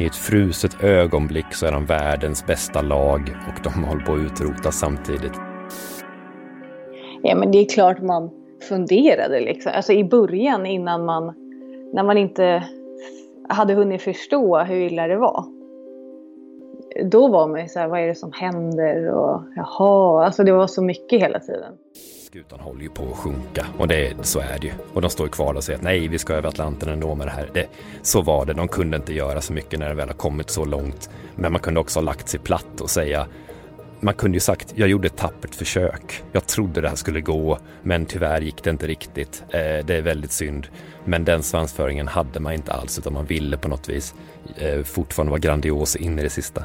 I ett fruset ögonblick så är de världens bästa lag och de håller på att utrotas samtidigt. Ja, men det är klart man funderade liksom. Alltså i början innan man, när man inte hade hunnit förstå hur illa det var. Då var man ju så här, vad är det som händer och jaha, alltså det var så mycket hela tiden. Skutan håller ju på att sjunka och det, så är det ju. Och de står ju kvar och säger att nej, vi ska över Atlanten ändå med det här. Det, så var det, de kunde inte göra så mycket när det väl har kommit så långt. Men man kunde också ha lagt sig platt och säga man kunde ju sagt, jag gjorde ett tappert försök. Jag trodde det här skulle gå, men tyvärr gick det inte riktigt. Eh, det är väldigt synd. Men den svansföringen hade man inte alls, utan man ville på något vis eh, fortfarande vara grandios in i det sista.